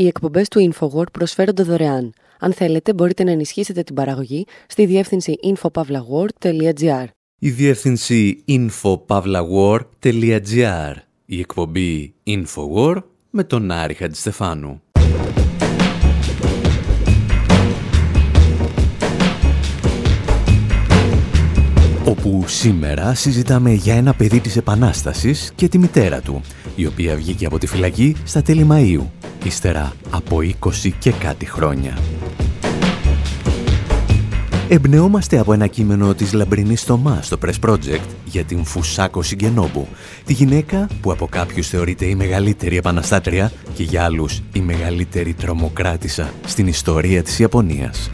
Οι εκπομπές του InfoWord προσφέρονται δωρεάν. Αν θέλετε, μπορείτε να ενισχύσετε την παραγωγή στη διεύθυνση infopavlagor.gr. Η διεύθυνση infopavlagor.gr. Η εκπομπή InfoWord με τον Άρη Χατζηστεφάνου. όπου σήμερα συζητάμε για ένα παιδί της Επανάστασης και τη μητέρα του, η οποία βγήκε από τη φυλακή στα τέλη Μαΐου, ύστερα από 20 και κάτι χρόνια. Εμπνεόμαστε από ένα κείμενο της Λαμπρινής Θωμάς στο Press Project για την Φουσάκο Σιγκενόμπου, τη γυναίκα που από κάποιους θεωρείται η μεγαλύτερη επαναστάτρια και για άλλους η μεγαλύτερη τρομοκράτησα στην ιστορία της Ιαπωνίας.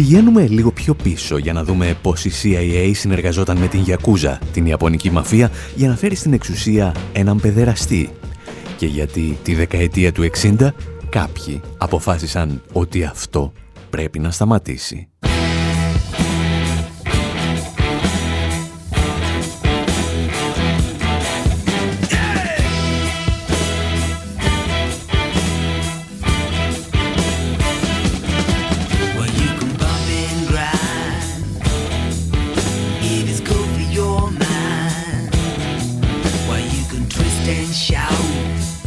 Πηγαίνουμε λίγο πιο πίσω για να δούμε πώς η CIA συνεργαζόταν με την Γιακούζα, την Ιαπωνική μαφία, για να φέρει στην εξουσία έναν παιδεραστή. Και γιατί τη δεκαετία του 60 κάποιοι αποφάσισαν ότι αυτό πρέπει να σταματήσει. 天下午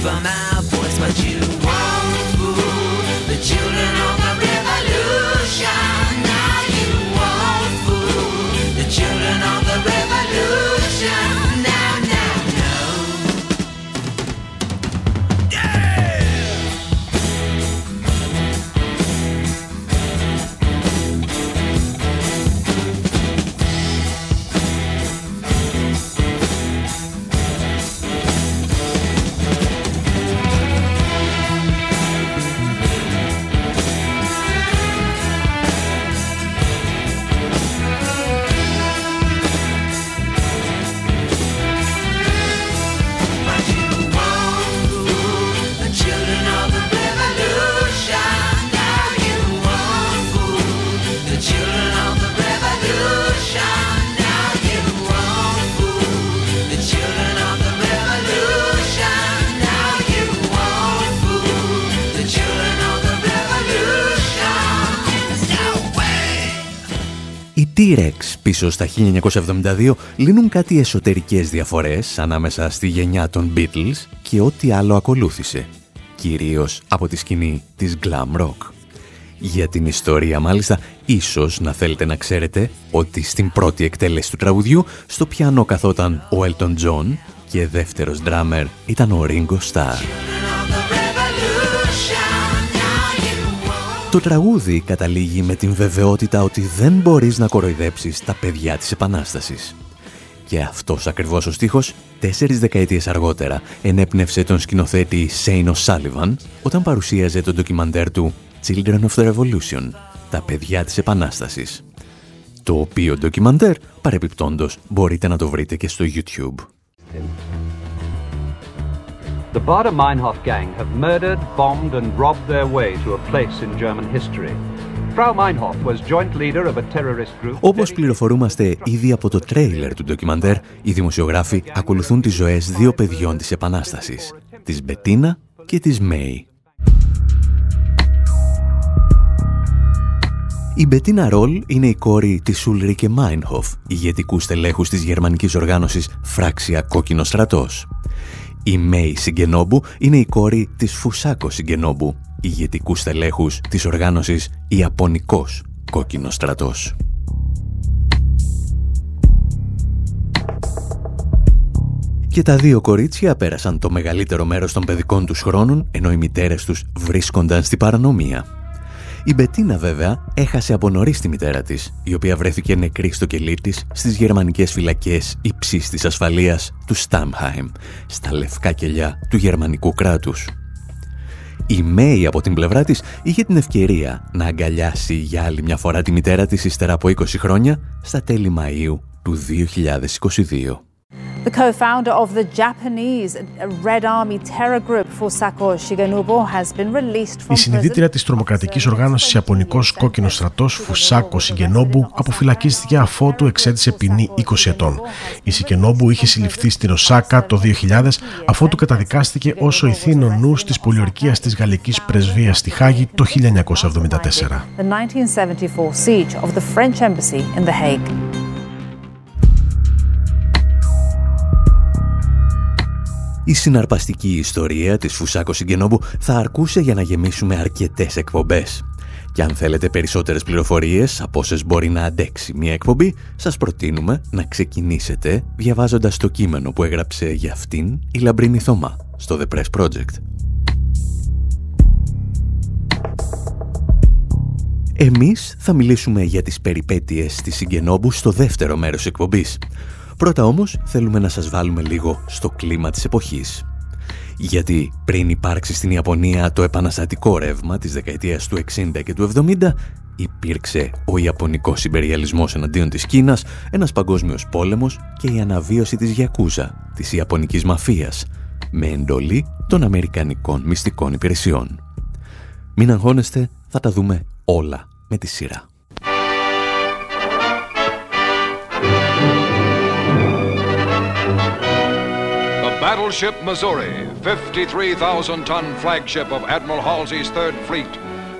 from out T-Rex πίσω στα 1972 λύνουν κάτι εσωτερικές διαφορές ανάμεσα στη γενιά των Beatles και ό,τι άλλο ακολούθησε, κυρίως από τη σκηνή της glam rock. Για την ιστορία μάλιστα, ίσως να θέλετε να ξέρετε ότι στην πρώτη εκτέλεση του τραγουδιού στο πιάνο καθόταν ο Elton John και δεύτερος drummer ήταν ο Ringo Starr. Το τραγούδι καταλήγει με την βεβαιότητα ότι δεν μπορείς να κοροϊδέψεις τα παιδιά της Επανάστασης. Και αυτός ακριβώς ο στίχος, τέσσερις δεκαετίες αργότερα, ενέπνευσε τον σκηνοθέτη Σέινο Σάλιβαν όταν παρουσίαζε το ντοκιμαντέρ του Children of the Revolution, τα παιδιά της Επανάστασης. Το οποίο ντοκιμαντέρ, παρεπιπτόντος, μπορείτε να το βρείτε και στο YouTube. The Bader Meinhof gang have murdered, bombed and robbed their way to a place in German history. Frau Meinhof was joint leader of a terrorist group. Όπως πληροφορούμαστε ήδη από το τρέιλερ του ντοκιμαντέρ, οι δημοσιογράφοι ακολουθούν τις ζωές δύο παιδιών της Επανάστασης, της Μπετίνα και της Μέη. Η Μπετίνα Ρολ είναι η κόρη της Ουλρίκε Μάινχοφ, ηγετικού στελέχους της γερμανικής οργάνωσης Φράξια Κόκκινο Στρατός. Η Μέη Σιγκενόμπου είναι η κόρη της Φουσάκο Σιγκενόμπου, ηγετικού στελέχους της οργάνωσης Ιαπωνικός Κόκκινος Στρατός. Και τα δύο κορίτσια πέρασαν το μεγαλύτερο μέρος των παιδικών τους χρόνων, ενώ οι μητέρες τους βρίσκονταν στη παρανομία. Η Μπετίνα βέβαια έχασε από νωρίς τη μητέρα της, η οποία βρέθηκε νεκρή στο κελί της στις γερμανικές φυλακές υψής της ασφαλείας του Στάμχαιμ, στα λευκά κελιά του γερμανικού κράτους. Η Μέη από την πλευρά της είχε την ευκαιρία να αγκαλιάσει για άλλη μια φορά τη μητέρα της ύστερα από 20 χρόνια στα τέλη Μαΐου του 2022. The co-founder of the Japanese Red Army terror group Fusako Shigenobu has been released from Η συνειδήτρια της τρομοκρατικής οργάνωσης Ιαπωνικός Κόκκινος Στρατός Φουσάκο Σιγκενόμπου αποφυλακίστηκε αφότου εξέτησε ποινή 20 ετών. Η Σιγκενόμπου είχε συλληφθεί στην Οσάκα το 2000 αφότου καταδικάστηκε ως ο ηθήνων νους της πολιορκίας της Γαλλικής Πρεσβείας στη Χάγη το 1974. Η συναρπαστική ιστορία της Φουσάκο Σιγκενόμπου θα αρκούσε για να γεμίσουμε αρκετές εκπομπές. Και αν θέλετε περισσότερες πληροφορίες από όσες μπορεί να αντέξει μια εκπομπή, σας προτείνουμε να ξεκινήσετε διαβάζοντας το κείμενο που έγραψε για αυτήν η Λαμπρίνη Θωμά στο The Press Project. Εμείς θα μιλήσουμε για τις περιπέτειες της Σιγκενόμπου στο δεύτερο μέρος εκπομπής. Πρώτα όμως θέλουμε να σας βάλουμε λίγο στο κλίμα της εποχής. Γιατί πριν υπάρξει στην Ιαπωνία το επαναστατικό ρεύμα της δεκαετίας του 60 και του 70, υπήρξε ο Ιαπωνικός υπεριαλισμός εναντίον της Κίνας, ένας παγκόσμιος πόλεμος και η αναβίωση της Γιακούζα, της Ιαπωνικής μαφίας, με εντολή των Αμερικανικών μυστικών υπηρεσιών. Μην αγχώνεστε, θα τα δούμε όλα με τη σειρά. Battleship Missouri, 53,000-ton flagship of Admiral Halsey's Third Fleet,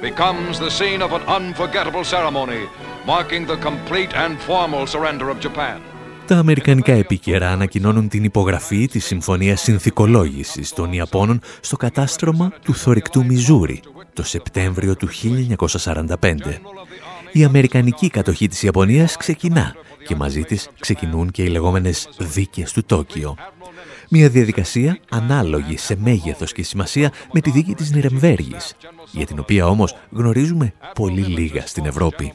becomes the scene of an unforgettable ceremony, marking the complete and formal surrender of Japan. Τα αμερικανικά επίκαιρα ανακοινώνουν την υπογραφή της Συμφωνίας Συνθηκολόγησης των Ιαπώνων στο κατάστρωμα του θορυκτού Μιζούρι το Σεπτέμβριο του 1945. Η αμερικανική κατοχή της Ιαπωνίας ξεκινά και μαζί της ξεκινούν και οι λεγόμενες δίκες του Τόκιο. Μια διαδικασία ανάλογη σε μέγεθος και σημασία με τη δίκη της Νιρεμβέργης, για την οποία όμως γνωρίζουμε πολύ λίγα στην Ευρώπη.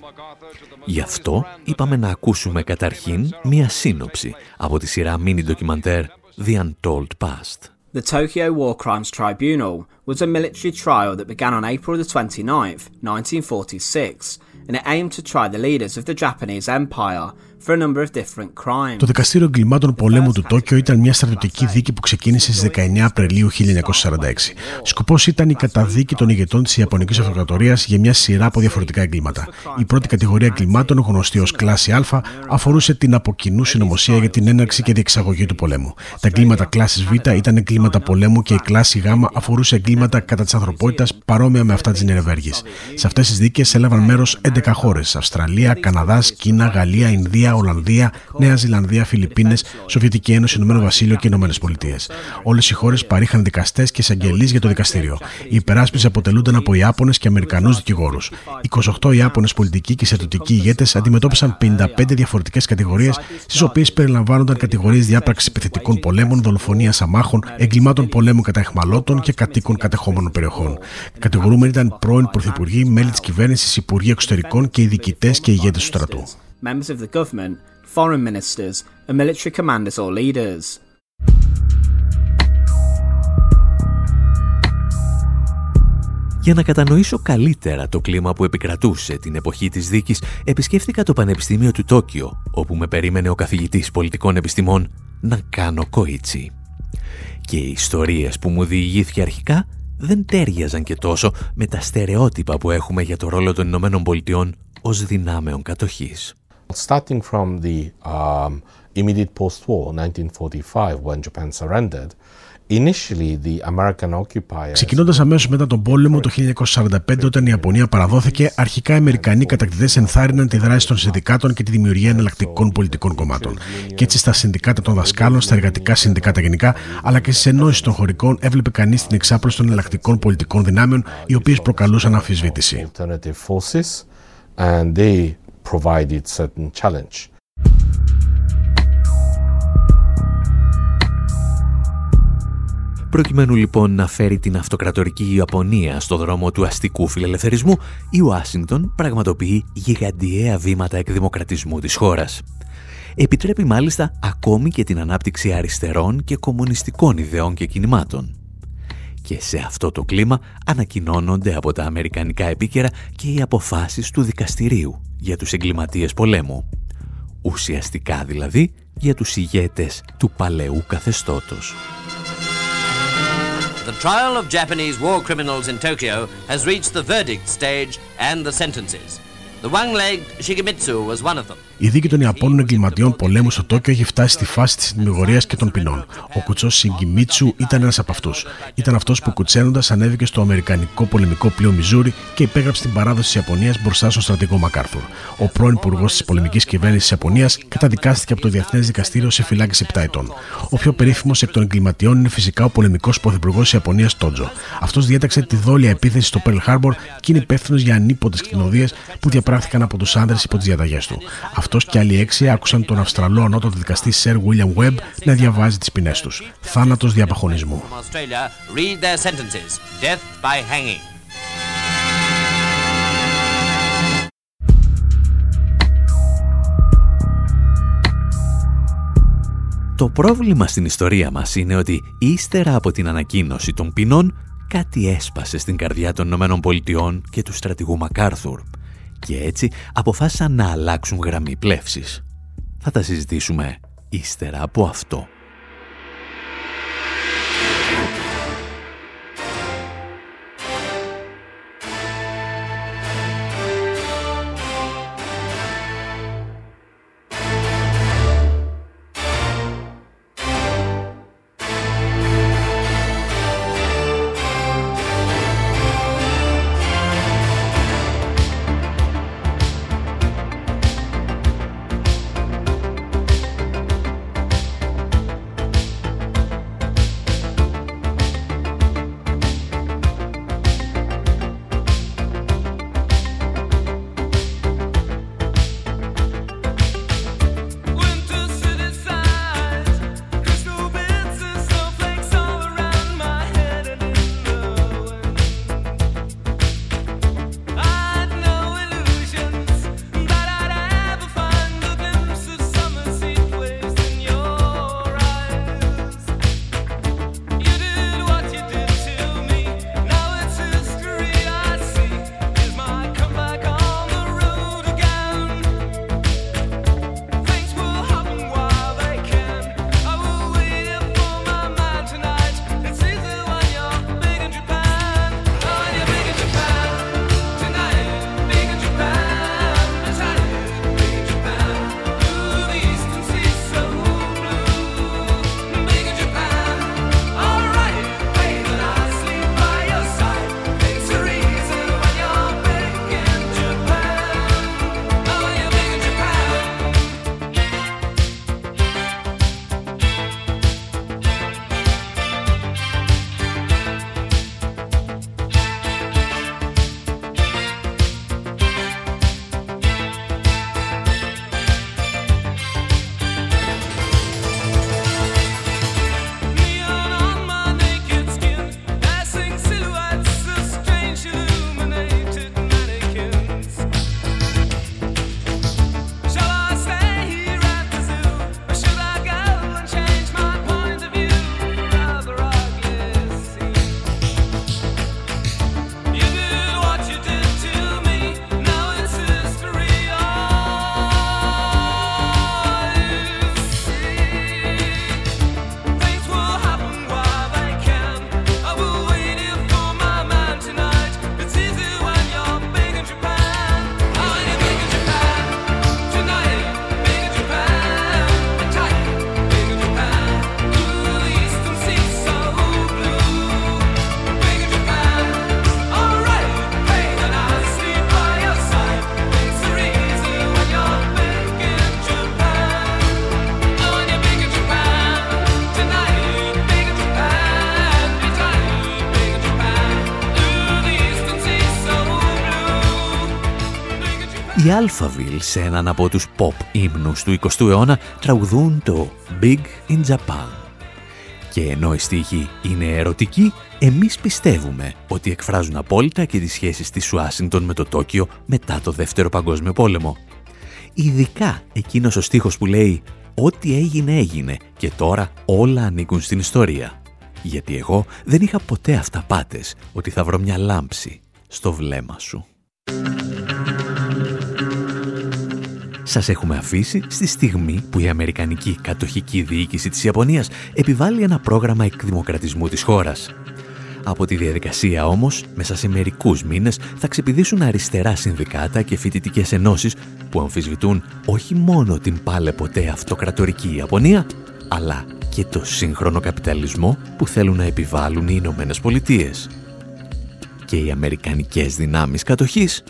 Γι' αυτό είπαμε να ακούσουμε καταρχήν μια σύνοψη από τη σειρά mini ντοκιμαντέρ The Untold Past. The Tokyo War Crimes Tribunal was a military trial that began on April the 29th, 1946, and it aimed to try the leaders of the Japanese Empire Το Δικαστήριο Εγκλημάτων Πολέμου του Τόκιο ήταν μια στρατιωτική δίκη που ξεκίνησε στις 19 Απριλίου 1946. Σκοπός ήταν η καταδίκη των ηγετών της Ιαπωνικής Αυτοκρατορίας για μια σειρά από διαφορετικά εγκλήματα. Η πρώτη κατηγορία εγκλημάτων, γνωστή ως κλάση Α, αφορούσε την αποκοινού συνωμοσία για την έναρξη και διεξαγωγή του πολέμου. Τα εγκλήματα κλάση Β ήταν εγκλήματα πολέμου και η κλάση Γ αφορούσε εγκλήματα κατά της ανθρωπότητας παρόμοια με αυτά της Νερεβέργη. Σε αυτές τις δίκες έλαβαν μέρος 11 χώρες: Αυστραλία, Καναδάς, Κίνα, Γαλλία, Ινδία, Ολλανδία, Νέα Ζηλανδία, Φιλιππίνες, Σοβιετική Ένωση, Ηνωμένο Βασίλειο και Ηνωμένες Πολιτείες. Όλες οι χώρες παρήχαν δικαστές και εισαγγελείς για το δικαστήριο. Οι υπεράσπιση αποτελούνταν από Ιάπωνες και Αμερικανούς δικηγόρους. 28 Ιάπωνες πολιτικοί και στρατιωτικοί ηγέτες αντιμετώπισαν 55 διαφορετικές κατηγορίες, στις οποίες περιλαμβάνονταν κατηγορίες διάπραξης επιθετικών πολέμων, δολοφονίας αμάχων, εγκλημάτων πολέμου κατά εχμαλώτων και κατοίκων κατεχόμενων περιοχών. Κατηγορούμενοι ήταν πρώην πρωθυπουργοί, μέλη της κυβέρνησης, υπουργοί εξωτερικών και οι διοικητές και ηγέτες του στρατού members of the government, foreign ministers, and military commanders or leaders. Για να κατανοήσω καλύτερα το κλίμα που επικρατούσε την εποχή της δίκης, επισκέφθηκα το Πανεπιστήμιο του Τόκιο, όπου με περίμενε ο καθηγητής πολιτικών επιστημών να κάνω κοίτσι. Και οι ιστορίες που μου διηγήθηκε αρχικά δεν τέριαζαν και τόσο με τα στερεότυπα που έχουμε για το ρόλο των Ηνωμένων Πολιτειών ως δυνάμεων κατοχής. Starting from the um, immediate post-war, 1945, when Japan surrendered, Ξεκινώντας αμέσως μετά τον πόλεμο το 1945, όταν η Ιαπωνία παραδόθηκε, αρχικά οι Αμερικανοί κατακτητές ενθάρρυναν τη δράση των συνδικάτων και τη δημιουργία εναλλακτικών πολιτικών κομμάτων. Και έτσι στα συνδικάτα των δασκάλων, στα εργατικά συνδικάτα γενικά, αλλά και στις ενώσεις των χωρικών, έβλεπε κανείς την εξάπλωση των εναλλακτικών πολιτικών δυνάμεων, οι οποίες προκαλούσαν αμφισβήτηση provided certain challenge. Προκειμένου λοιπόν να φέρει την αυτοκρατορική Ιαπωνία στο δρόμο του αστικού φιλελευθερισμού, η Ουάσιγκτον πραγματοποιεί γιγαντιαία βήματα εκδημοκρατισμού της χώρας. Επιτρέπει μάλιστα ακόμη και την ανάπτυξη αριστερών και κομμουνιστικών ιδεών και κινημάτων. Και σε αυτό το κλίμα ανακοινώνονται από τα αμερικανικά επίκαιρα και οι αποφάσεις του δικαστηρίου για τους εγκληματίες πολέμου. Ουσιαστικά δηλαδή για τους ηγέτες του παλαιού καθεστώτος. The trial of Japanese war criminals in Tokyo has reached the verdict stage and the sentences. The one-legged Shigemitsu was one of them. Η δίκη των Ιαπώνων εγκληματιών πολέμου στο Τόκιο έχει φτάσει στη φάση της συνηγορία και των ποινών. Ο κουτσό Σιγκιμίτσου ήταν ένας από αυτούς. Ήταν αυτός που κουτσένοντας ανέβηκε στο Αμερικανικό πολεμικό πλοίο Μιζούρι και υπέγραψε την παράδοση της Ιαπωνίας μπροστά στον στρατηγό Μακάρθουρ. Ο πρώην υπουργός της πολεμικής κυβέρνησης της Ιαπωνίας καταδικάστηκε από το Διεθνές Δικαστήριο σε φυλάκιση 7 ετών. Ο πιο περίφημος εκ των εγκληματιών είναι φυσικά ο πολεμικός πρωθυπουργός της Ιαπωνίας Τότζο. Αυτός διέταξε τη δόλια επίθεση στο Pearl Harbor και είναι υπεύθυνος για ανίποτε κτηνοδίε που διαπράχθηκαν από τους άνδρε υπό τις διαταγές του. Αυτός και άλλοι έξι άκουσαν τον Αυστραλό ανώτατο δικαστή Σερ William Webb να διαβάζει τις ποινές τους. Θάνατος διαπαχωνισμού. Το πρόβλημα στην ιστορία μας είναι ότι ύστερα από την ανακοίνωση των ποινών κάτι έσπασε στην καρδιά των Ηνωμένων Πολιτειών και του στρατηγού Μακάρθουρ και έτσι αποφάσισαν να αλλάξουν γραμμή πλεύσης. Θα τα συζητήσουμε ύστερα από αυτό. Οι Alphaville σε έναν από τους pop ύμνους του 20ου αιώνα τραγουδούν το Big in Japan. Και ενώ η στίχη είναι ερωτική, εμείς πιστεύουμε ότι εκφράζουν απόλυτα και τις σχέσεις της Ουάσιγκτον με το Τόκιο μετά το Δεύτερο Παγκόσμιο Πόλεμο. Ειδικά εκείνος ο στίχος που λέει «Ό,τι έγινε έγινε και τώρα όλα ανήκουν στην ιστορία». Γιατί εγώ δεν είχα ποτέ αυταπάτες ότι θα βρω μια λάμψη στο βλέμμα σου. Σας έχουμε αφήσει στη στιγμή που η Αμερικανική κατοχική διοίκηση της Ιαπωνίας επιβάλλει ένα πρόγραμμα εκδημοκρατισμού της χώρας. Από τη διαδικασία όμως, μέσα σε μερικούς μήνες θα ξεπηδήσουν αριστερά συνδικάτα και φοιτητικές ενώσεις που αμφισβητούν όχι μόνο την πάλε ποτέ αυτοκρατορική Ιαπωνία, αλλά και το σύγχρονο καπιταλισμό που θέλουν να επιβάλλουν οι Ηνωμένες Πολιτείες. Και οι αμερικανικές δυνάμεις κατοχής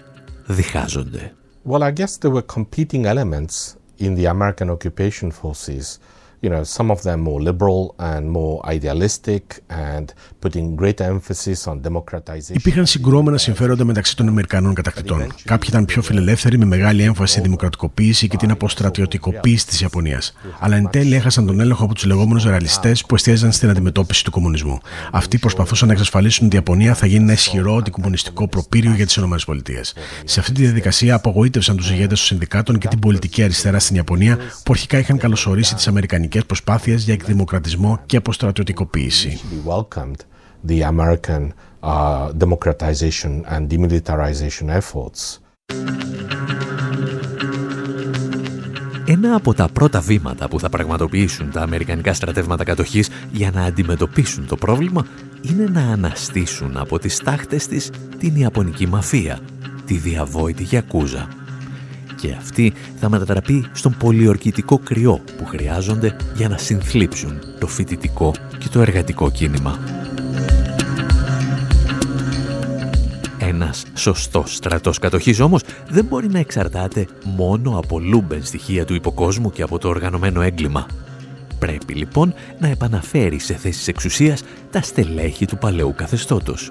διχάζονται. Well, I guess there were competing elements in the American occupation forces you know, some of them more liberal and more idealistic and putting greater emphasis on democratization. Υπήρχαν συγκρόμενα συμφέροντα μεταξύ των Αμερικανών κατακτητών. Κάποιοι ήταν πιο φιλελεύθεροι με μεγάλη έμφαση στη δημοκρατικοποίηση και την αποστρατιωτικοποίηση της Ιαπωνίας. Αλλά εν τέλει έχασαν τον έλεγχο από τους λεγόμενους ρεαλιστές που εστίαζαν στην αντιμετώπιση του κομμουνισμού. Αυτοί προσπαθούσαν να εξασφαλίσουν ότι η Ιαπωνία θα γίνει ένα ισχυρό αντικομμουνιστικό προπύριο για τις ΗΠΑ. Σε αυτή τη διαδικασία απογοήτευσαν τους ηγέτες των συνδικάτων και την πολιτική αριστερά στην Ιαπωνία που αρχικά είχαν καλωσορίσει τις Αμερικανικές αμερικανικές προσπάθειες για εκδημοκρατισμό και αποστρατιωτικοποίηση. The American uh, democratization and demilitarization efforts. Ένα από τα πρώτα βήματα που θα πραγματοποιήσουν τα Αμερικανικά στρατεύματα κατοχής για να αντιμετωπίσουν το πρόβλημα είναι να αναστήσουν από τις τάχτες της την Ιαπωνική μαφία, τη διαβόητη Γιακούζα και αυτή θα μετατραπεί στον πολιορκητικό κρυό που χρειάζονται για να συνθλίψουν το φοιτητικό και το εργατικό κίνημα. Ένας σωστός στρατός κατοχής όμως δεν μπορεί να εξαρτάται μόνο από λούμπεν στοιχεία του υποκόσμου και από το οργανωμένο έγκλημα. Πρέπει λοιπόν να επαναφέρει σε θέσεις εξουσίας τα στελέχη του παλαιού καθεστώτος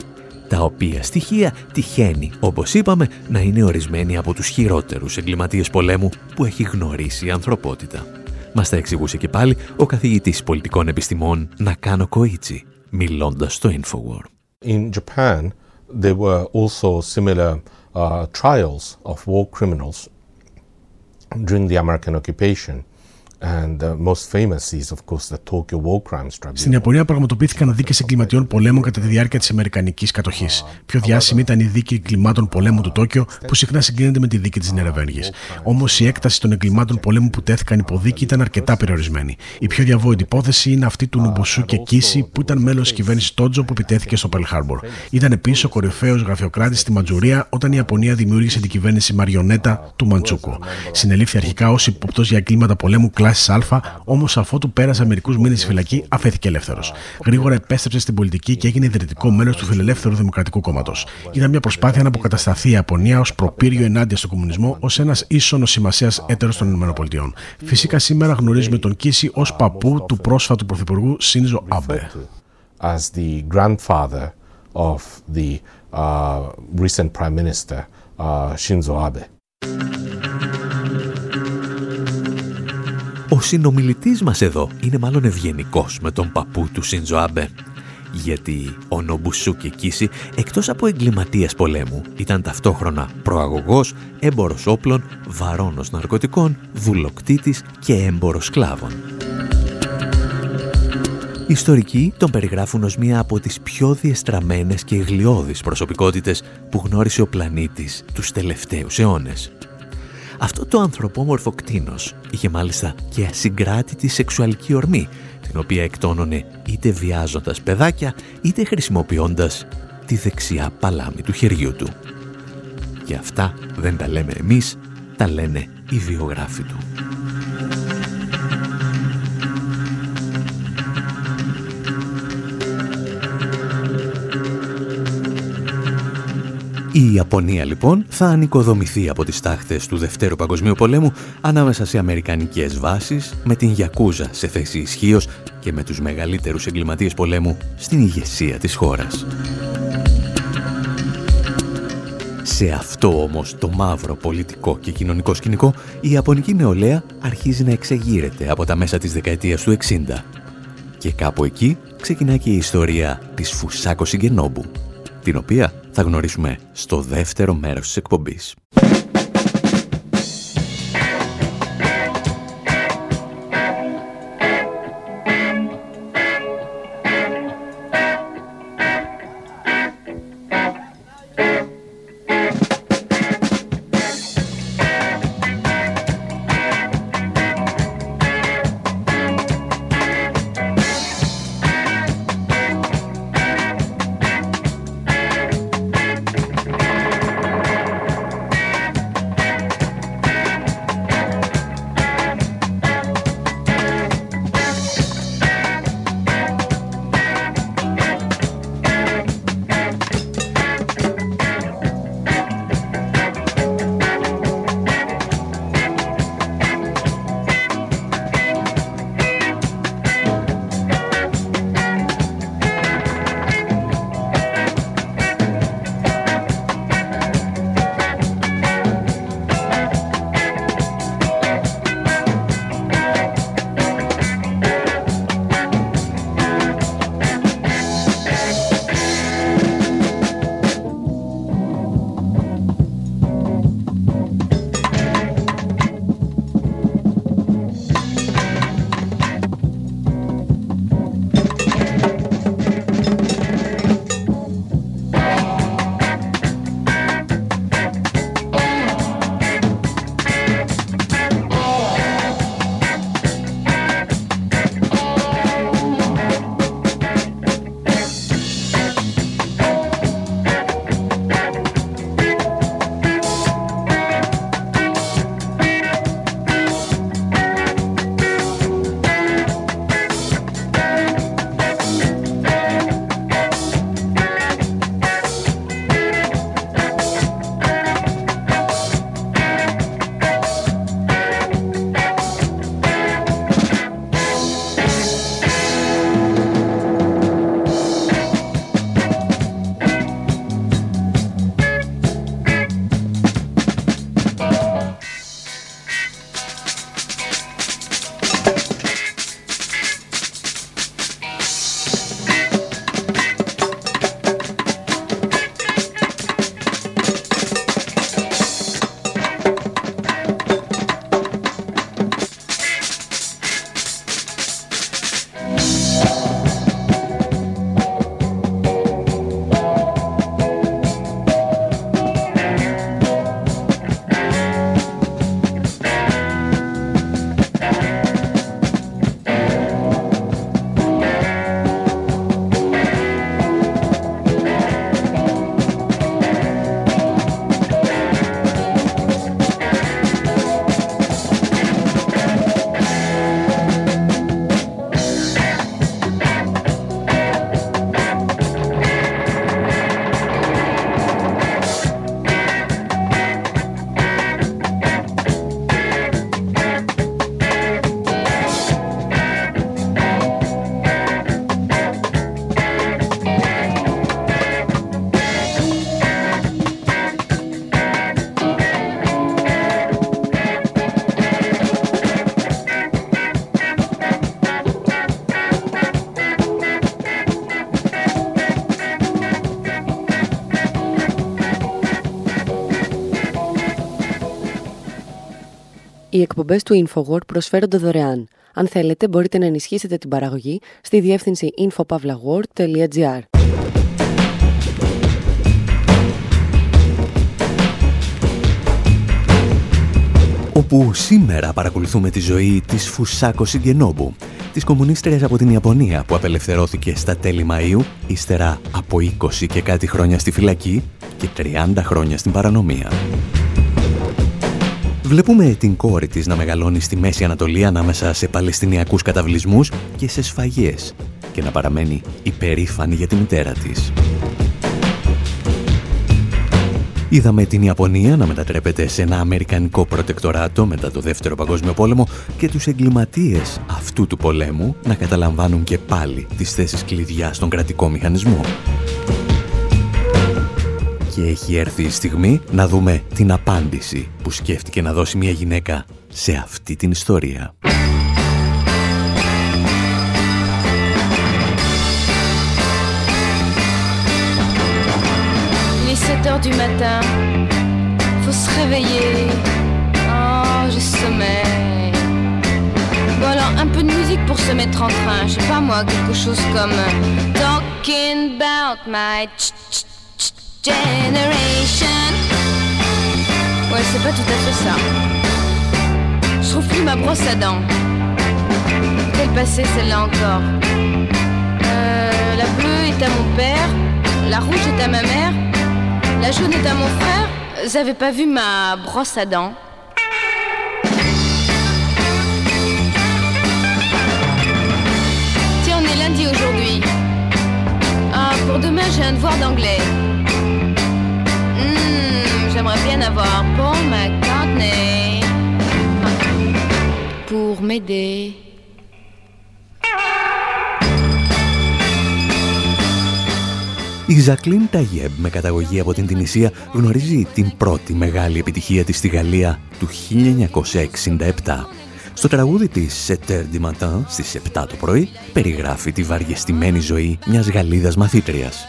τα οποία στοιχεία τυχαίνει, όπως είπαμε, να είναι ορισμένοι από τους χειρότερους εγκληματίες πολέμου που έχει γνωρίσει η ανθρωπότητα. Μας τα εξηγούσε και πάλι ο καθηγητής πολιτικών επιστημών Νακάνο Κοίτσι, μιλώντας στο Infowar. In Japan, there were also similar uh, trials of war criminals during the American occupation. Στην Ιαπωνία πραγματοποιήθηκαν δίκες εγκληματιών πολέμου κατά τη διάρκεια της Αμερικανικής κατοχής. Πιο διάσημη ήταν η δίκη εγκλημάτων πολέμου του Τόκιο, που συχνά συγκρίνεται με τη δίκη της Νερεβέργη. Όμως η έκταση των εγκλημάτων πολέμου που τέθηκαν υπό δίκη ήταν αρκετά περιορισμένη. Η πιο διαβόητη υπόθεση είναι αυτή του Νουμποσού και Κίση, που ήταν μέλος της κυβέρνησης Τότζο που επιτέθηκε στο Πελ Χάρμπορ. Ήταν επίσης ο κορυφαίος γραφειοκράτης στη Ματζουρία όταν η Ιαπωνία δημιούργησε την κυβέρνηση Μαριονέτα του Μαντσούκο. Συνελήφθη αρχικά ως υποπτός για εγκλήματα πολέμου κλάση Α, όμως αφότου πέρασε μερικούς μήνες στη φυλακή, αφέθηκε ελεύθερος. Γρήγορα επέστρεψε στην πολιτική και έγινε ιδρυτικό μέλος του Φιλελεύθερου Δημοκρατικού Κόμματος. Ήταν μια προσπάθεια να αποκατασταθεί η Ιαπωνία ως προπύριο ενάντια στον κομμουνισμό, ως ένας ίσονος σημασίας έτερος των ΗΠΑ. Φυσικά σήμερα γνωρίζουμε τον Κίση ως παππού του πρόσφατου πρωθυπουργού Σίνζο Άμπε. As the grandfather of the uh, recent Prime Minister uh, Shinzo Abe. Ο συνομιλητής μας εδώ είναι μάλλον ευγενικός με τον παππού του Σίντζο Άμπε. Γιατί ο Νομπουσούκη Κίση, εκτός από εγκληματίας πολέμου, ήταν ταυτόχρονα προαγωγός, έμπορος όπλων, βαρόνος ναρκωτικών, βουλοκτήτης και έμπορος σκλάβων. Οι ιστορικοί τον περιγράφουν ως μία από τις πιο διεστραμμένες και γλιώδεις προσωπικότητες που γνώρισε ο πλανήτης τους τελευταίους αιώνες. Αυτό το ανθρωπόμορφο κτίνος είχε μάλιστα και ασυγκράτητη σεξουαλική ορμή, την οποία εκτόνωνε είτε βιάζοντας παιδάκια, είτε χρησιμοποιώντας τη δεξιά παλάμη του χεριού του. Και αυτά δεν τα λέμε εμείς, τα λένε οι βιογράφοι του. Η Ιαπωνία λοιπόν θα ανοικοδομηθεί από τις τάχτες του Δευτέρου Παγκοσμίου Πολέμου ανάμεσα σε αμερικανικές βάσεις, με την Γιακούζα σε θέση ισχύως και με τους μεγαλύτερους εγκληματίες πολέμου στην ηγεσία της χώρας. Σε αυτό όμως το μαύρο πολιτικό και κοινωνικό σκηνικό, η Ιαπωνική νεολαία αρχίζει να εξεγείρεται από τα μέσα της δεκαετίας του 60. Και κάπου εκεί ξεκινάει και η ιστορία της Φουσάκο Σιγκενόμπου, την οποία θα γνωρίσουμε στο δεύτερο μέρος της εκπομπής. Οι εκπομπές του InfoWord προσφέρονται δωρεάν. Αν θέλετε, μπορείτε να ενισχύσετε την παραγωγή στη διεύθυνση infopavlagor.gr. όπου σήμερα παρακολουθούμε τη ζωή της Φουσάκο Σιγκενόμπου, της κομμουνίστριας από την Ιαπωνία που απελευθερώθηκε στα τέλη Μαΐου, ύστερα από 20 και κάτι χρόνια στη φυλακή και 30 χρόνια στην παρανομία. Βλέπουμε την κόρη της να μεγαλώνει στη Μέση Ανατολή ανάμεσα σε παλαιστινιακούς καταβλισμούς και σε σφαγές και να παραμένει υπερήφανη για τη μητέρα της. Είδαμε την Ιαπωνία να μετατρέπεται σε ένα αμερικανικό προτεκτοράτο μετά το Δεύτερο Παγκόσμιο Πόλεμο και τους εγκληματίες αυτού του πολέμου να καταλαμβάνουν και πάλι τις θέσεις κλειδιά στον κρατικό μηχανισμό και έχει έρθει η στιγμή να δούμε την απάντηση που σκέφτηκε να δώσει μια γυναίκα σε αυτή την ιστορία. Il 7 heures du matin, faut se réveiller. Oh, je sommeil. Bon, alors un peu de musique pour se mettre en train, je sais pas moi, quelque chose comme Talking about my. Ch -ch generation. Ouais, c'est pas tout à fait ça. Je trouve plus ma brosse à dents. Quelle passée celle-là encore euh, La bleue est à mon père, la rouge est à ma mère, la jaune est à mon frère. Vous avez pas vu ma brosse à dents? Tiens, on est lundi aujourd'hui. Ah, pour demain, j'ai un devoir d'anglais. Hmm, j'aimerais bien avoir Paul McCartney pour m'aider. Η Ζακλίν Ταγιέμπ με καταγωγή από την Τινησία γνωρίζει την πρώτη μεγάλη επιτυχία της στη Γαλλία του 1967. Στο τραγούδι της «Σετέρ di matin» στις 7 το πρωί περιγράφει τη βαριεστημένη ζωή μιας Γαλλίδας μαθήτριας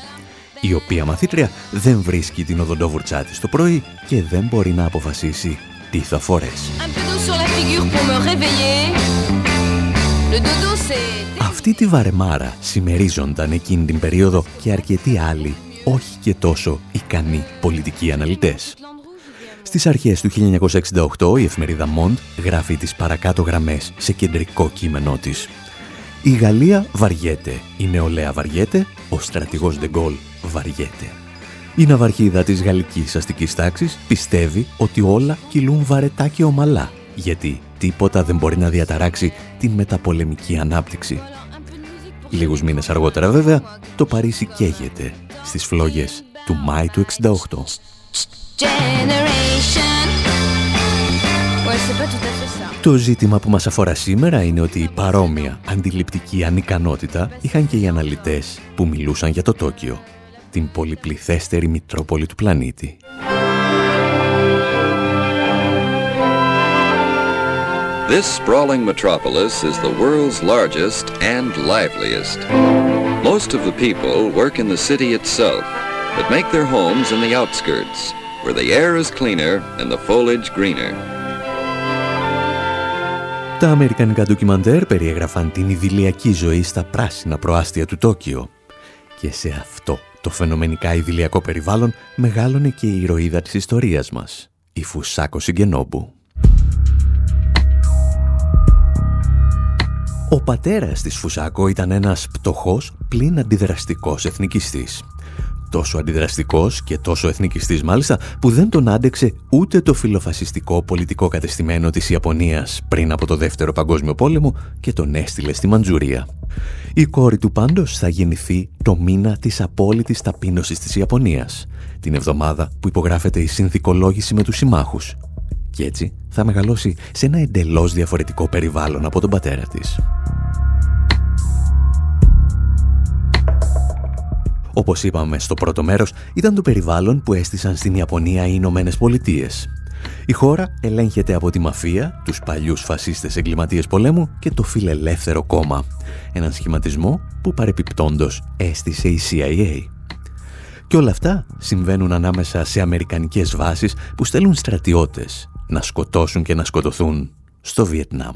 η οποία μαθήτρια δεν βρίσκει την οδοντόβουρτσά της το πρωί και δεν μπορεί να αποφασίσει τι θα φορέσει. Αυτή τη βαρεμάρα συμμερίζονταν εκείνη την περίοδο και αρκετοί άλλοι, όχι και τόσο ικανοί πολιτικοί αναλυτές. Στις αρχές του 1968 η εφημερίδα Mond γράφει τις παρακάτω γραμμές σε κεντρικό κείμενό της. Η Γαλλία βαριέται, η νεολαία βαριέται, ο στρατηγός Ντεγκόλ βαριέται. Η ναυαρχίδα της γαλλικής αστικής τάξης πιστεύει ότι όλα κυλούν βαρετά και ομαλά, γιατί τίποτα δεν μπορεί να διαταράξει την μεταπολεμική ανάπτυξη. Λίγους μήνες αργότερα βέβαια, το Παρίσι καίγεται στις φλόγες του Μάη του 68. Το ζήτημα που μας αφορά σήμερα είναι ότι παρόμοια αντιληπτική ανικανότητα είχαν και οι αναλυτές που μιλούσαν για το Τόκιο, την πολυπληθέστερη μητρόπολη του πλανήτη. This sprawling metropolis is the world's largest and liveliest. Most of the people work in the city itself, but make their homes in the outskirts, where the air is cleaner and the foliage greener. Τα αμερικανικά ντοκιμαντέρ περιέγραφαν την ιδηλιακή ζωή στα πράσινα προάστια του Τόκιο. Και σε αυτό το φαινομενικά ιδηλιακό περιβάλλον μεγάλωνε και η ηρωίδα της ιστορίας μας, η Φουσάκο Σιγκενόμπου. Ο πατέρας της Φουσάκο ήταν ένας πτωχός πλην αντιδραστικός εθνικιστής τόσο αντιδραστικός και τόσο εθνικιστής μάλιστα που δεν τον άντεξε ούτε το φιλοφασιστικό πολιτικό κατεστημένο της Ιαπωνίας πριν από το Δεύτερο Παγκόσμιο Πόλεμο και τον έστειλε στη Μαντζουρία. Η κόρη του πάντως θα γεννηθεί το μήνα της απόλυτης ταπείνωσης της Ιαπωνίας, την εβδομάδα που υπογράφεται η συνθηκολόγηση με τους συμμάχους. Και έτσι θα μεγαλώσει σε ένα εντελώς διαφορετικό περιβάλλον από τον πατέρα της. Όπως είπαμε στο πρώτο μέρος, ήταν το περιβάλλον που έστησαν στην Ιαπωνία οι Ηνωμένες Πολιτείες. Η χώρα ελέγχεται από τη μαφία, τους παλιούς φασίστες εγκληματίες πολέμου και το φιλελεύθερο κόμμα. Έναν σχηματισμό που παρεπιπτόντος έστησε η CIA. Και όλα αυτά συμβαίνουν ανάμεσα σε αμερικανικές βάσεις που στέλνουν στρατιώτες να σκοτώσουν και να σκοτωθούν στο Βιετνάμ.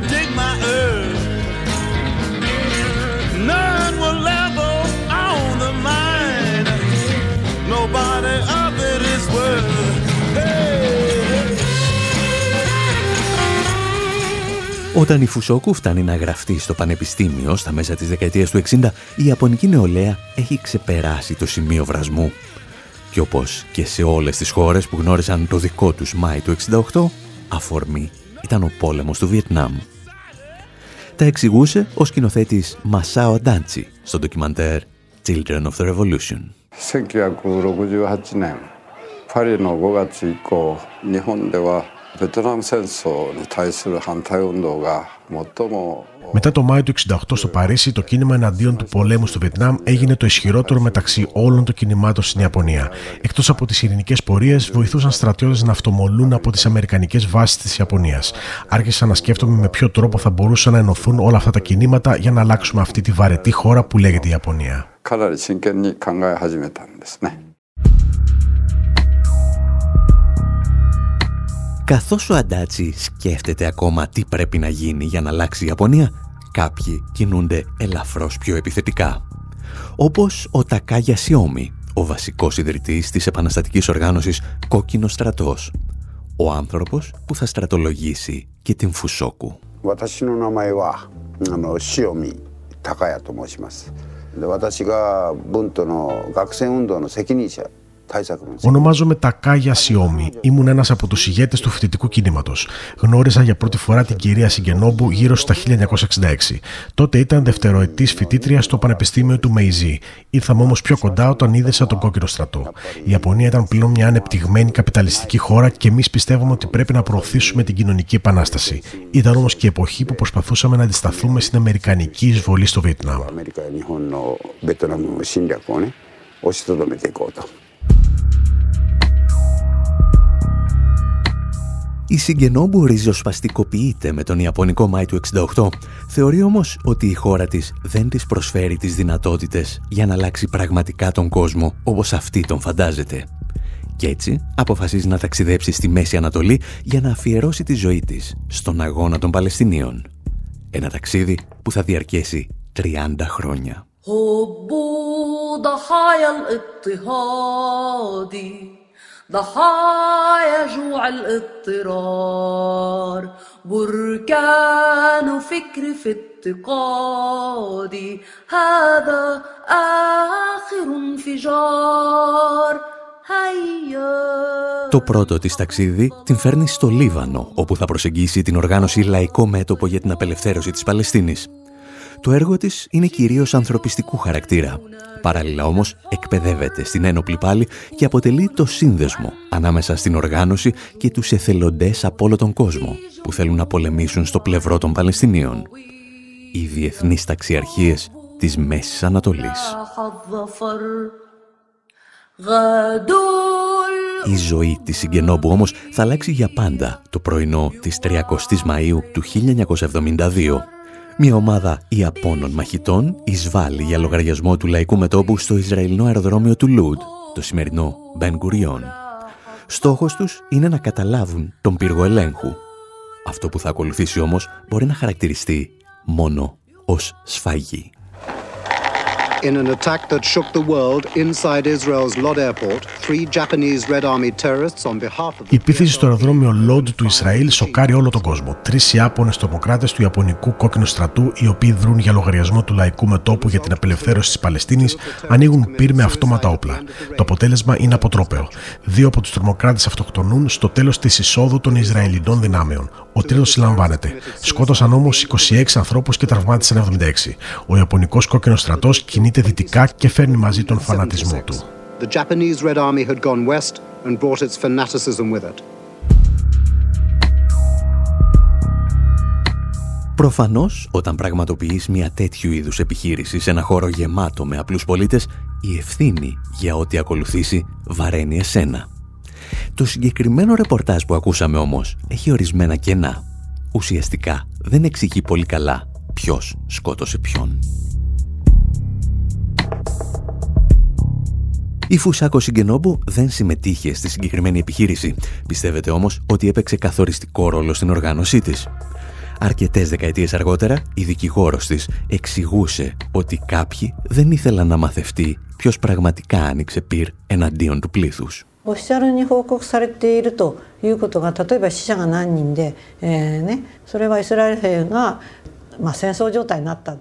Όταν η Φουσόκου φτάνει να γραφτεί στο πανεπιστήμιο στα μέσα της δεκαετίας του 60, η Ιαπωνική νεολαία έχει ξεπεράσει το σημείο βρασμού. Και όπως και σε όλες τις χώρες που γνώρισαν το δικό τους Μάη του 68, αφορμή ήταν ο πόλεμος του Βιετνάμ. Τα εξηγούσε ο σκηνοθέτης Μασάο Ντάντσι στο ντοκιμαντέρ Children of the Revolution. 1968年パリの5月以降日本では ベトナム戦争に対する反対運動が最も Μετά το Μάιο του 1968 στο Παρίσι, το κίνημα εναντίον του πολέμου στο Βιετνάμ έγινε το ισχυρότερο μεταξύ όλων των κινημάτων στην Ιαπωνία. Εκτό από τι ειρηνικέ πορείε, βοηθούσαν στρατιώτε να αυτομολούν από τι Αμερικανικέ βάσει τη Ιαπωνία. Άρχισα να σκέφτομαι με ποιο τρόπο θα μπορούσαν να ενωθούν όλα αυτά τα κινήματα για να αλλάξουμε αυτή τη βαρετή χώρα που λέγεται η Ιαπωνία. Καθώς ο Αντάτσι σκέφτεται ακόμα τι πρέπει να γίνει για να αλλάξει η Ιαπωνία, κάποιοι κινούνται ελαφρώς πιο επιθετικά. Όπως ο Τακάγια Σιόμι, ο βασικός ιδρυτής της επαναστατικής οργάνωσης Κόκκινο Στρατός. Ο άνθρωπος που θα στρατολογήσει και την Φουσόκου. Ονομάζομαι Τακάγια Σιώμη. Ήμουν ένας από τους ηγέτες του φοιτητικού κινήματος. Γνώρισα για πρώτη φορά την κυρία Σιγκενόμπου γύρω στα 1966. Τότε ήταν δευτεροετής φοιτήτρια στο Πανεπιστήμιο του Μεϊζή. Ήρθαμε όμως πιο κοντά όταν είδεσα τον κόκκινο στρατό. Η Ιαπωνία ήταν πλέον μια ανεπτυγμένη καπιταλιστική χώρα και εμείς πιστεύουμε ότι πρέπει να προωθήσουμε την κοινωνική επανάσταση. Ήταν όμως και η εποχή που προσπαθούσαμε να αντισταθούμε στην Αμερικανική εισβολή στο Βιετνάμ. Η Σιγκενόμπου ριζοσπαστικοποιείται με τον Ιαπωνικό Μάη του 68. Θεωρεί όμως ότι η χώρα της δεν της προσφέρει τις δυνατότητες για να αλλάξει πραγματικά τον κόσμο όπως αυτή τον φαντάζεται. Και έτσι αποφασίζει να ταξιδέψει στη Μέση Ανατολή για να αφιερώσει τη ζωή της στον αγώνα των Παλαιστινίων. Ένα ταξίδι που θα διαρκέσει 30 χρόνια. ضحايا جوع الاضطرار بركان فكر في افتقادي هذا آخر انفجار Το πρώτο της ταξίδι την φέρνει στο Λίβανο, όπου θα προσεγγίσει την οργάνωση Λαϊκό Μέτωπο για την Απελευθέρωση της Παλαιστίνης. Το έργο της είναι κυρίως ανθρωπιστικού χαρακτήρα. Παράλληλα όμως εκπαιδεύεται στην ένοπλη πάλη και αποτελεί το σύνδεσμο ανάμεσα στην οργάνωση και τους εθελοντές από όλο τον κόσμο που θέλουν να πολεμήσουν στο πλευρό των Παλαιστινίων. Οι διεθνείς ταξιαρχίες της Μέσης Ανατολής. Η ζωή της Σιγκενόμπου όμως θα αλλάξει για πάντα το πρωινό της 30 Μαΐου του 1972 μια ομάδα Ιαπώνων μαχητών εισβάλλει για λογαριασμό του λαϊκού μετόπου στο Ισραηλινό αεροδρόμιο του Λούντ, το σημερινό Μπεν Γκουριόν. Στόχος τους είναι να καταλάβουν τον πύργο ελέγχου. Αυτό που θα ακολουθήσει όμως μπορεί να χαρακτηριστεί μόνο ως σφαγή. In an attack that shook the world inside Israel's Lod airport, three Japanese Red Army terrorists on behalf of... Η επίθεση στο αεροδρόμιο Lod του Ισραήλ σοκάρει όλο τον κόσμο. Τρεις Ιάπωνες τρομοκράτες του Ιαπωνικού Κόκκινου Στρατού, οι οποίοι δρούν για λογαριασμό του λαϊκού μετόπου για την απελευθέρωση της Παλαιστίνης, ανοίγουν πυρ με αυτόματα όπλα. Το αποτέλεσμα είναι αποτρόπαιο. Δύο από τους τρομοκράτες αυτοκτονούν στο τέλος της εισόδου των Ισραηλινών δυνάμεων. Ο τρίτος συλλαμβάνεται. Σκότωσαν όμως 26 ανθρώπους και τραυμάτισαν 76. Ο Ιαπωνικός Κόκκινος Στρατός κινείται κινείται δυτικά και φέρνει μαζί τον φανατισμό του. The Japanese Red Army had gone west and brought its fanaticism with it. Προφανώς, όταν πραγματοποιείς μια τέτοιου είδους επιχείρηση σε ένα χώρο γεμάτο με απλούς πολίτες, η ευθύνη για ό,τι ακολουθήσει βαραίνει εσένα. Το συγκεκριμένο ρεπορτάζ που ακούσαμε όμως έχει ορισμένα κενά. Ουσιαστικά δεν εξηγεί πολύ καλά ποιος σκότωσε ποιον. Η Φουσάκο Σιγκενόμπου δεν συμμετείχε στη συγκεκριμένη επιχείρηση. Πιστεύετε όμως ότι έπαιξε καθοριστικό ρόλο στην οργάνωσή της. Αρκετές δεκαετίες αργότερα, η δικηγόρος της εξηγούσε ότι κάποιοι δεν ήθελαν να μαθευτεί ποιος πραγματικά άνοιξε πυρ εναντίον του πλήθους. オフィシャルに報告されているということが例えば死者が何人で、えーね、それはイスラエル兵が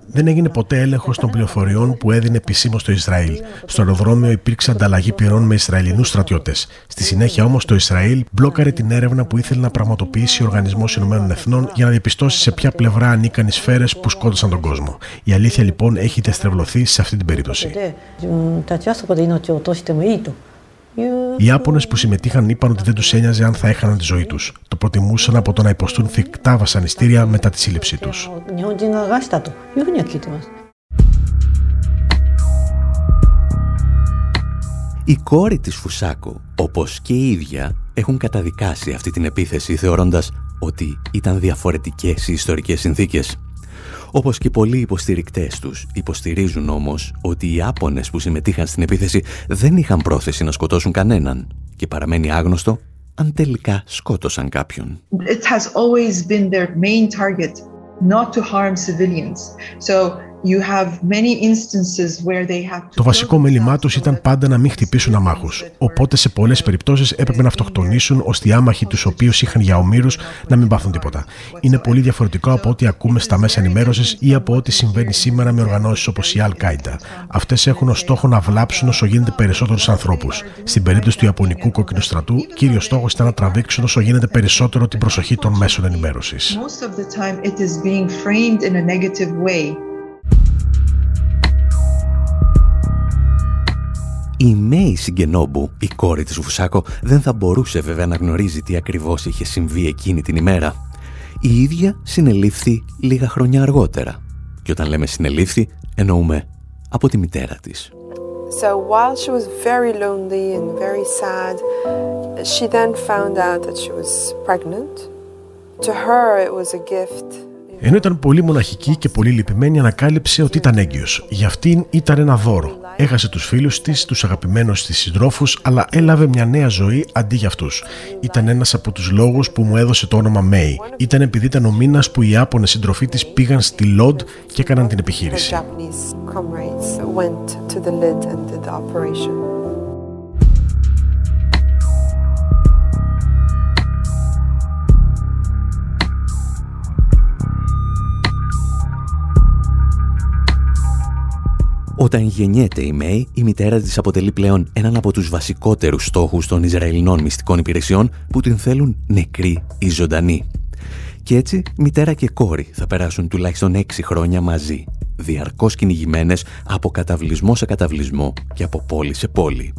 Δεν έγινε ποτέ έλεγχος των πληροφοριών που έδινε επισήμως το Ισραήλ. Στο αεροδρόμιο υπήρξε ανταλλαγή πυρών με Ισραηλινούς στρατιώτες. Στη συνέχεια όμως το Ισραήλ μπλόκαρε την έρευνα που ήθελε να πραγματοποιήσει ο Οργανισμός Ηνωμένων Εθνών για να διαπιστώσει σε ποια πλευρά ανήκαν οι σφαίρες που σκότωσαν τον κόσμο. Η αλήθεια λοιπόν έχει τεστρεβλωθεί σε αυτή την περίπτωση. Οι Ιάπωνες που συμμετείχαν είπαν ότι δεν τους ένοιαζε αν θα έχαναν τη ζωή τους. Το προτιμούσαν από το να υποστούν φυκτά βασανιστήρια μετά τη σύλληψή τους. Η κόρη της Φουσάκο, όπως και η ίδια, έχουν καταδικάσει αυτή την επίθεση θεωρώντας ότι ήταν διαφορετικές οι ιστορικές συνθήκες. Όπως και πολλοί υποστηρικτές τους υποστηρίζουν όμως ότι οι Άπωνες που συμμετείχαν στην επίθεση δεν είχαν πρόθεση να σκοτώσουν κανέναν και παραμένει άγνωστο αν τελικά σκότωσαν κάποιον. It has always been their main target not to harm civilians. So το βασικό μέλημά τους ήταν πάντα να μην χτυπήσουν αμάχους. Οπότε σε πολλές περιπτώσεις έπρεπε να αυτοκτονήσουν ώστε οι άμαχοι τους οποίους είχαν για ομήρου να μην πάθουν τίποτα. Είναι πολύ διαφορετικό από ό,τι ακούμε στα μέσα ενημέρωσης ή από ό,τι συμβαίνει σήμερα με οργανώσεις όπως η Al-Qaeda. Αυτές έχουν ως στόχο να βλάψουν όσο γίνεται περισσότερους ανθρώπους. Στην περίπτωση του Ιαπωνικού κόκκινου στρατού, κύριος στόχος ήταν να τραβήξουν όσο γίνεται περισσότερο την προσοχή των μέσων ενημέρωσης. Η Μέη Σιγκενόμπου, η κόρη της Φουσάκο, δεν θα μπορούσε βέβαια να γνωρίζει τι ακριβώς είχε συμβεί εκείνη την ημέρα. Η ίδια συνελήφθη λίγα χρόνια αργότερα. Και όταν λέμε συνελήφθη, εννοούμε από τη μητέρα της. So while she was very lonely and very sad, she then found out that she was pregnant. To her it was a gift ενώ ήταν πολύ μοναχική και πολύ λυπημένη, ανακάλυψε ότι ήταν έγκυος. Για αυτήν ήταν ένα δώρο. Έχασε τους φίλους της, τους αγαπημένους της συντρόφους, αλλά έλαβε μια νέα ζωή αντί για αυτούς. Ήταν ένας από τους λόγους που μου έδωσε το όνομα Μέι. Ήταν επειδή ήταν ο μήνας που οι Άπωνες συντροφοί της πήγαν στη Λοντ και έκαναν την επιχείρηση. Όταν γεννιέται η Μέη, η μητέρα της αποτελεί πλέον έναν από τους βασικότερους στόχους των Ισραηλινών μυστικών υπηρεσιών που την θέλουν νεκρή ή ζωντανή. Και έτσι, μητέρα και κόρη θα περάσουν τουλάχιστον έξι χρόνια μαζί, διαρκώς κυνηγημένες από καταβλισμό σε καταβλισμό και από πόλη σε πόλη.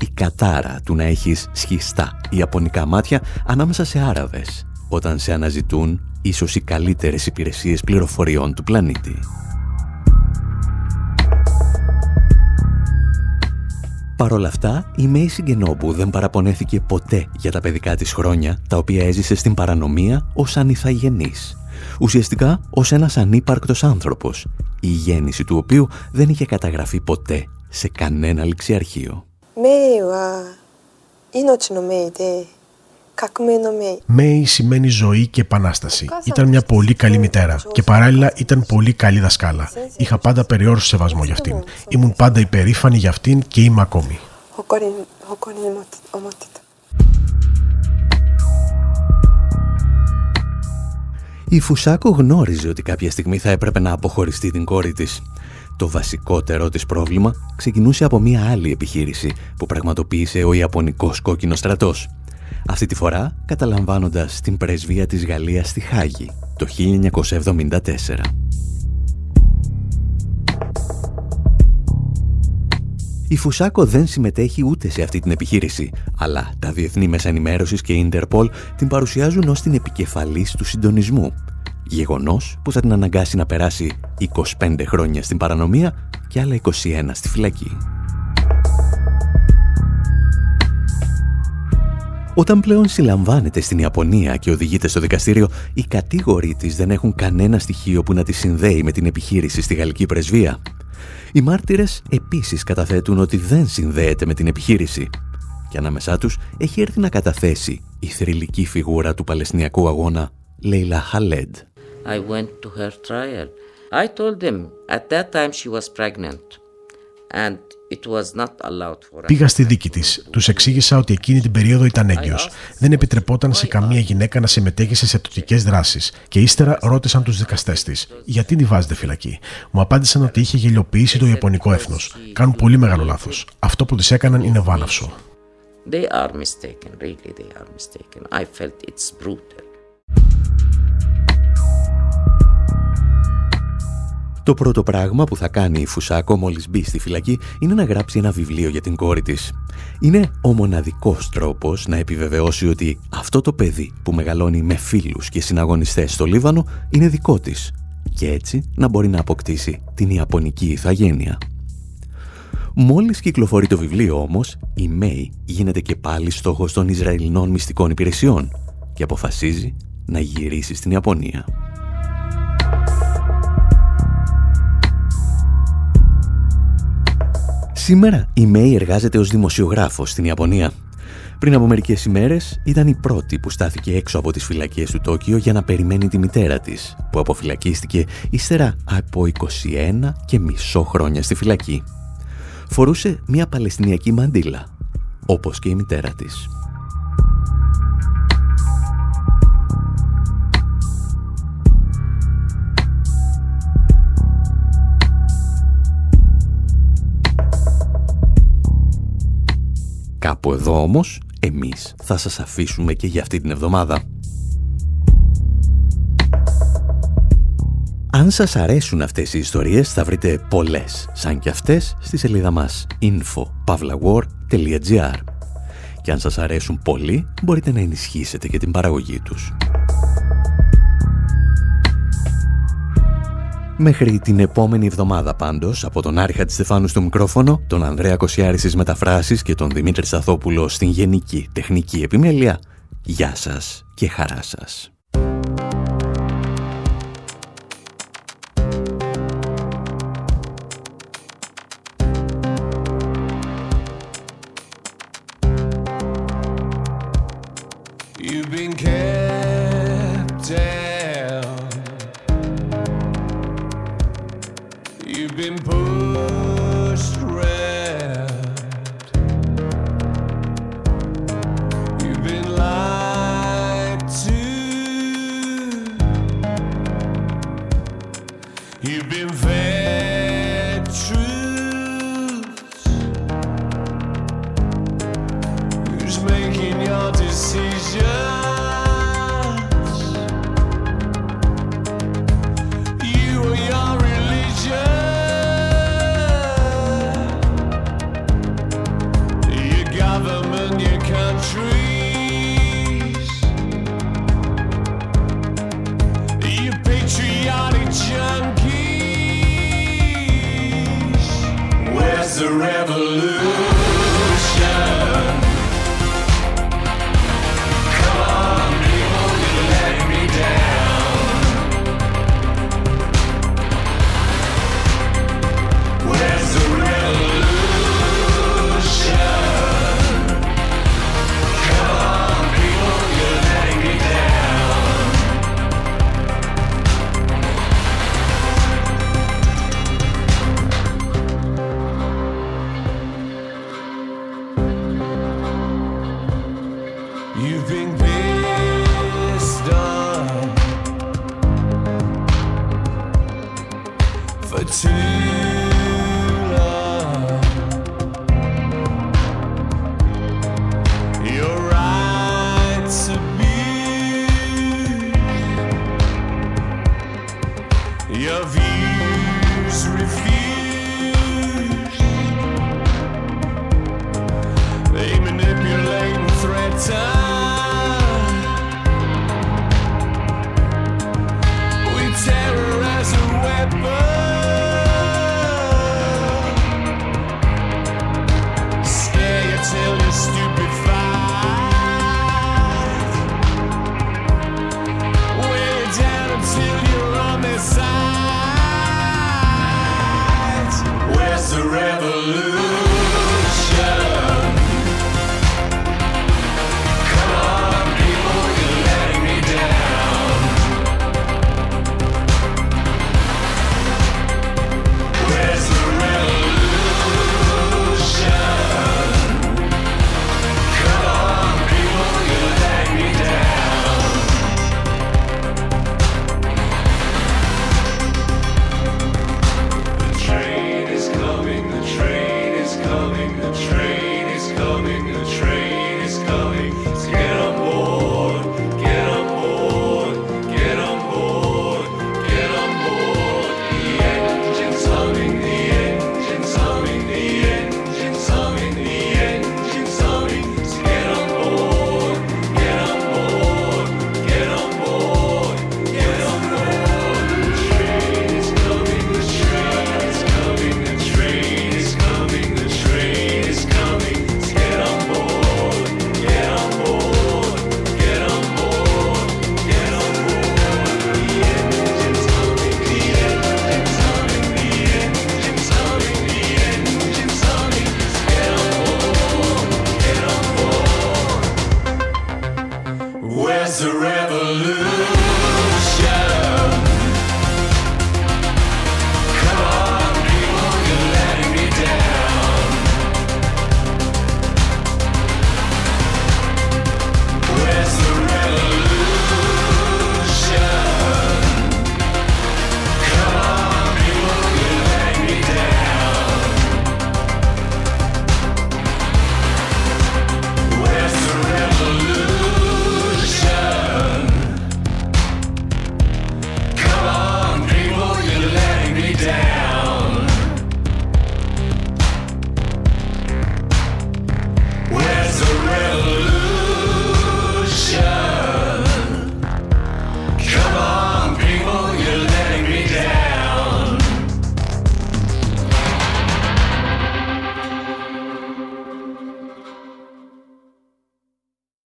Η κατάρα του να έχεις σχιστά ιαπωνικά μάτια ανάμεσα σε Άραβες, όταν σε αναζητούν ίσως οι καλύτερες υπηρεσίες πληροφοριών του πλανήτη. Παρ' όλα αυτά, η Μέη Σιγκενόμπου δεν παραπονέθηκε ποτέ για τα παιδικά της χρόνια, τα οποία έζησε στην παρανομία ως ανιθαγενής. Ουσιαστικά ως ένας ανύπαρκτος άνθρωπος, η γέννηση του οποίου δεν είχε καταγραφεί ποτέ σε κανένα ληξιαρχείο. Μέη σημαίνει ζωή και επανάσταση. Ήταν μια πολύ καλή μητέρα και παράλληλα ήταν πολύ καλή δασκάλα. Είχα πάντα περιόριστο σεβασμό για αυτήν. Ήμουν πάντα υπερήφανη για αυτήν και είμαι ακόμη. Η Φουσάκο γνώριζε ότι κάποια στιγμή θα έπρεπε να αποχωριστεί την κόρη της. Το βασικότερο της πρόβλημα ξεκινούσε από μια άλλη επιχείρηση που πραγματοποίησε ο Ιαπωνικός Κόκκινος Στρατός αυτή τη φορά καταλαμβάνοντας την πρεσβεία της Γαλλίας στη Χάγη το 1974. Η Φουσάκο δεν συμμετέχει ούτε σε αυτή την επιχείρηση, αλλά τα διεθνή μέσα ενημέρωσης και η Ιντερπολ την παρουσιάζουν ως την επικεφαλής του συντονισμού. Γεγονός που θα την αναγκάσει να περάσει 25 χρόνια στην παρανομία και άλλα 21 στη φυλακή. Όταν πλέον συλλαμβάνεται στην Ιαπωνία και οδηγείται στο δικαστήριο, οι κατήγοροι της δεν έχουν κανένα στοιχείο που να τη συνδέει με την επιχείρηση στη γαλλική πρεσβεία. Οι μάρτυρες επίσης καταθέτουν ότι δεν συνδέεται με την επιχείρηση και ανάμεσά τους έχει έρθει να καταθέσει η θρηλυκή φιγούρα του Παλαιστινιακού αγώνα Λέιλα Χαλέντ. I went to her trial. I told them at that time she was pregnant and Πήγα στη δίκη της. Τους εξήγησα ότι εκείνη την περίοδο ήταν έγκυος. Δεν επιτρεπόταν σε καμία γυναίκα να συμμετέχει σε σεπτοτικέ δράσεις. Και ύστερα ρώτησαν τους δικαστές της, γιατί τη βάζετε φυλακή; Μου απάντησαν ότι είχε γελιοποιήσει το Ιαπωνικό έθνος. Κάνουν πολύ μεγάλο λάθος. Αυτό που τη έκαναν είναι βάναυσο. They are mistaken, really they are mistaken. I felt it's brutal. Το πρώτο πράγμα που θα κάνει η Φουσάκο μόλις μπει στη φυλακή είναι να γράψει ένα βιβλίο για την κόρη της. Είναι ο μοναδικός τρόπος να επιβεβαιώσει ότι αυτό το παιδί που μεγαλώνει με φίλους και συναγωνιστές στο Λίβανο είναι δικό της και έτσι να μπορεί να αποκτήσει την Ιαπωνική ηθαγένεια. Μόλις κυκλοφορεί το βιβλίο όμως, η Μέη γίνεται και πάλι στόχος των Ισραηλινών μυστικών υπηρεσιών και αποφασίζει να γυρίσει στην Ιαπωνία. Σήμερα η Μέη εργάζεται ως δημοσιογράφος στην Ιαπωνία. Πριν από μερικές ημέρες ήταν η πρώτη που στάθηκε έξω από τις φυλακίες του Τόκιο για να περιμένει τη μητέρα της, που αποφυλακίστηκε ύστερα από 21 και μισό χρόνια στη φυλακή. Φορούσε μια παλαιστινιακή μαντήλα, όπως και η μητέρα της. Κάπου εδώ όμως, εμείς θα σας αφήσουμε και για αυτή την εβδομάδα. Αν σας αρέσουν αυτές οι ιστορίες θα βρείτε πολλές, σαν και αυτές, στη σελίδα μας info.pavlawar.gr Και αν σας αρέσουν πολύ, μπορείτε να ενισχύσετε και την παραγωγή τους. Μέχρι την επόμενη εβδομάδα πάντως, από τον Άρχα της Στεφάνου στο μικρόφωνο, τον Ανδρέα Κοσιάρη στις μεταφράσεις και τον Δημήτρη Σταθόπουλο στην Γενική Τεχνική Επιμέλεια, γεια σας και χαρά σας. Your views refuse. They manipulate threaten.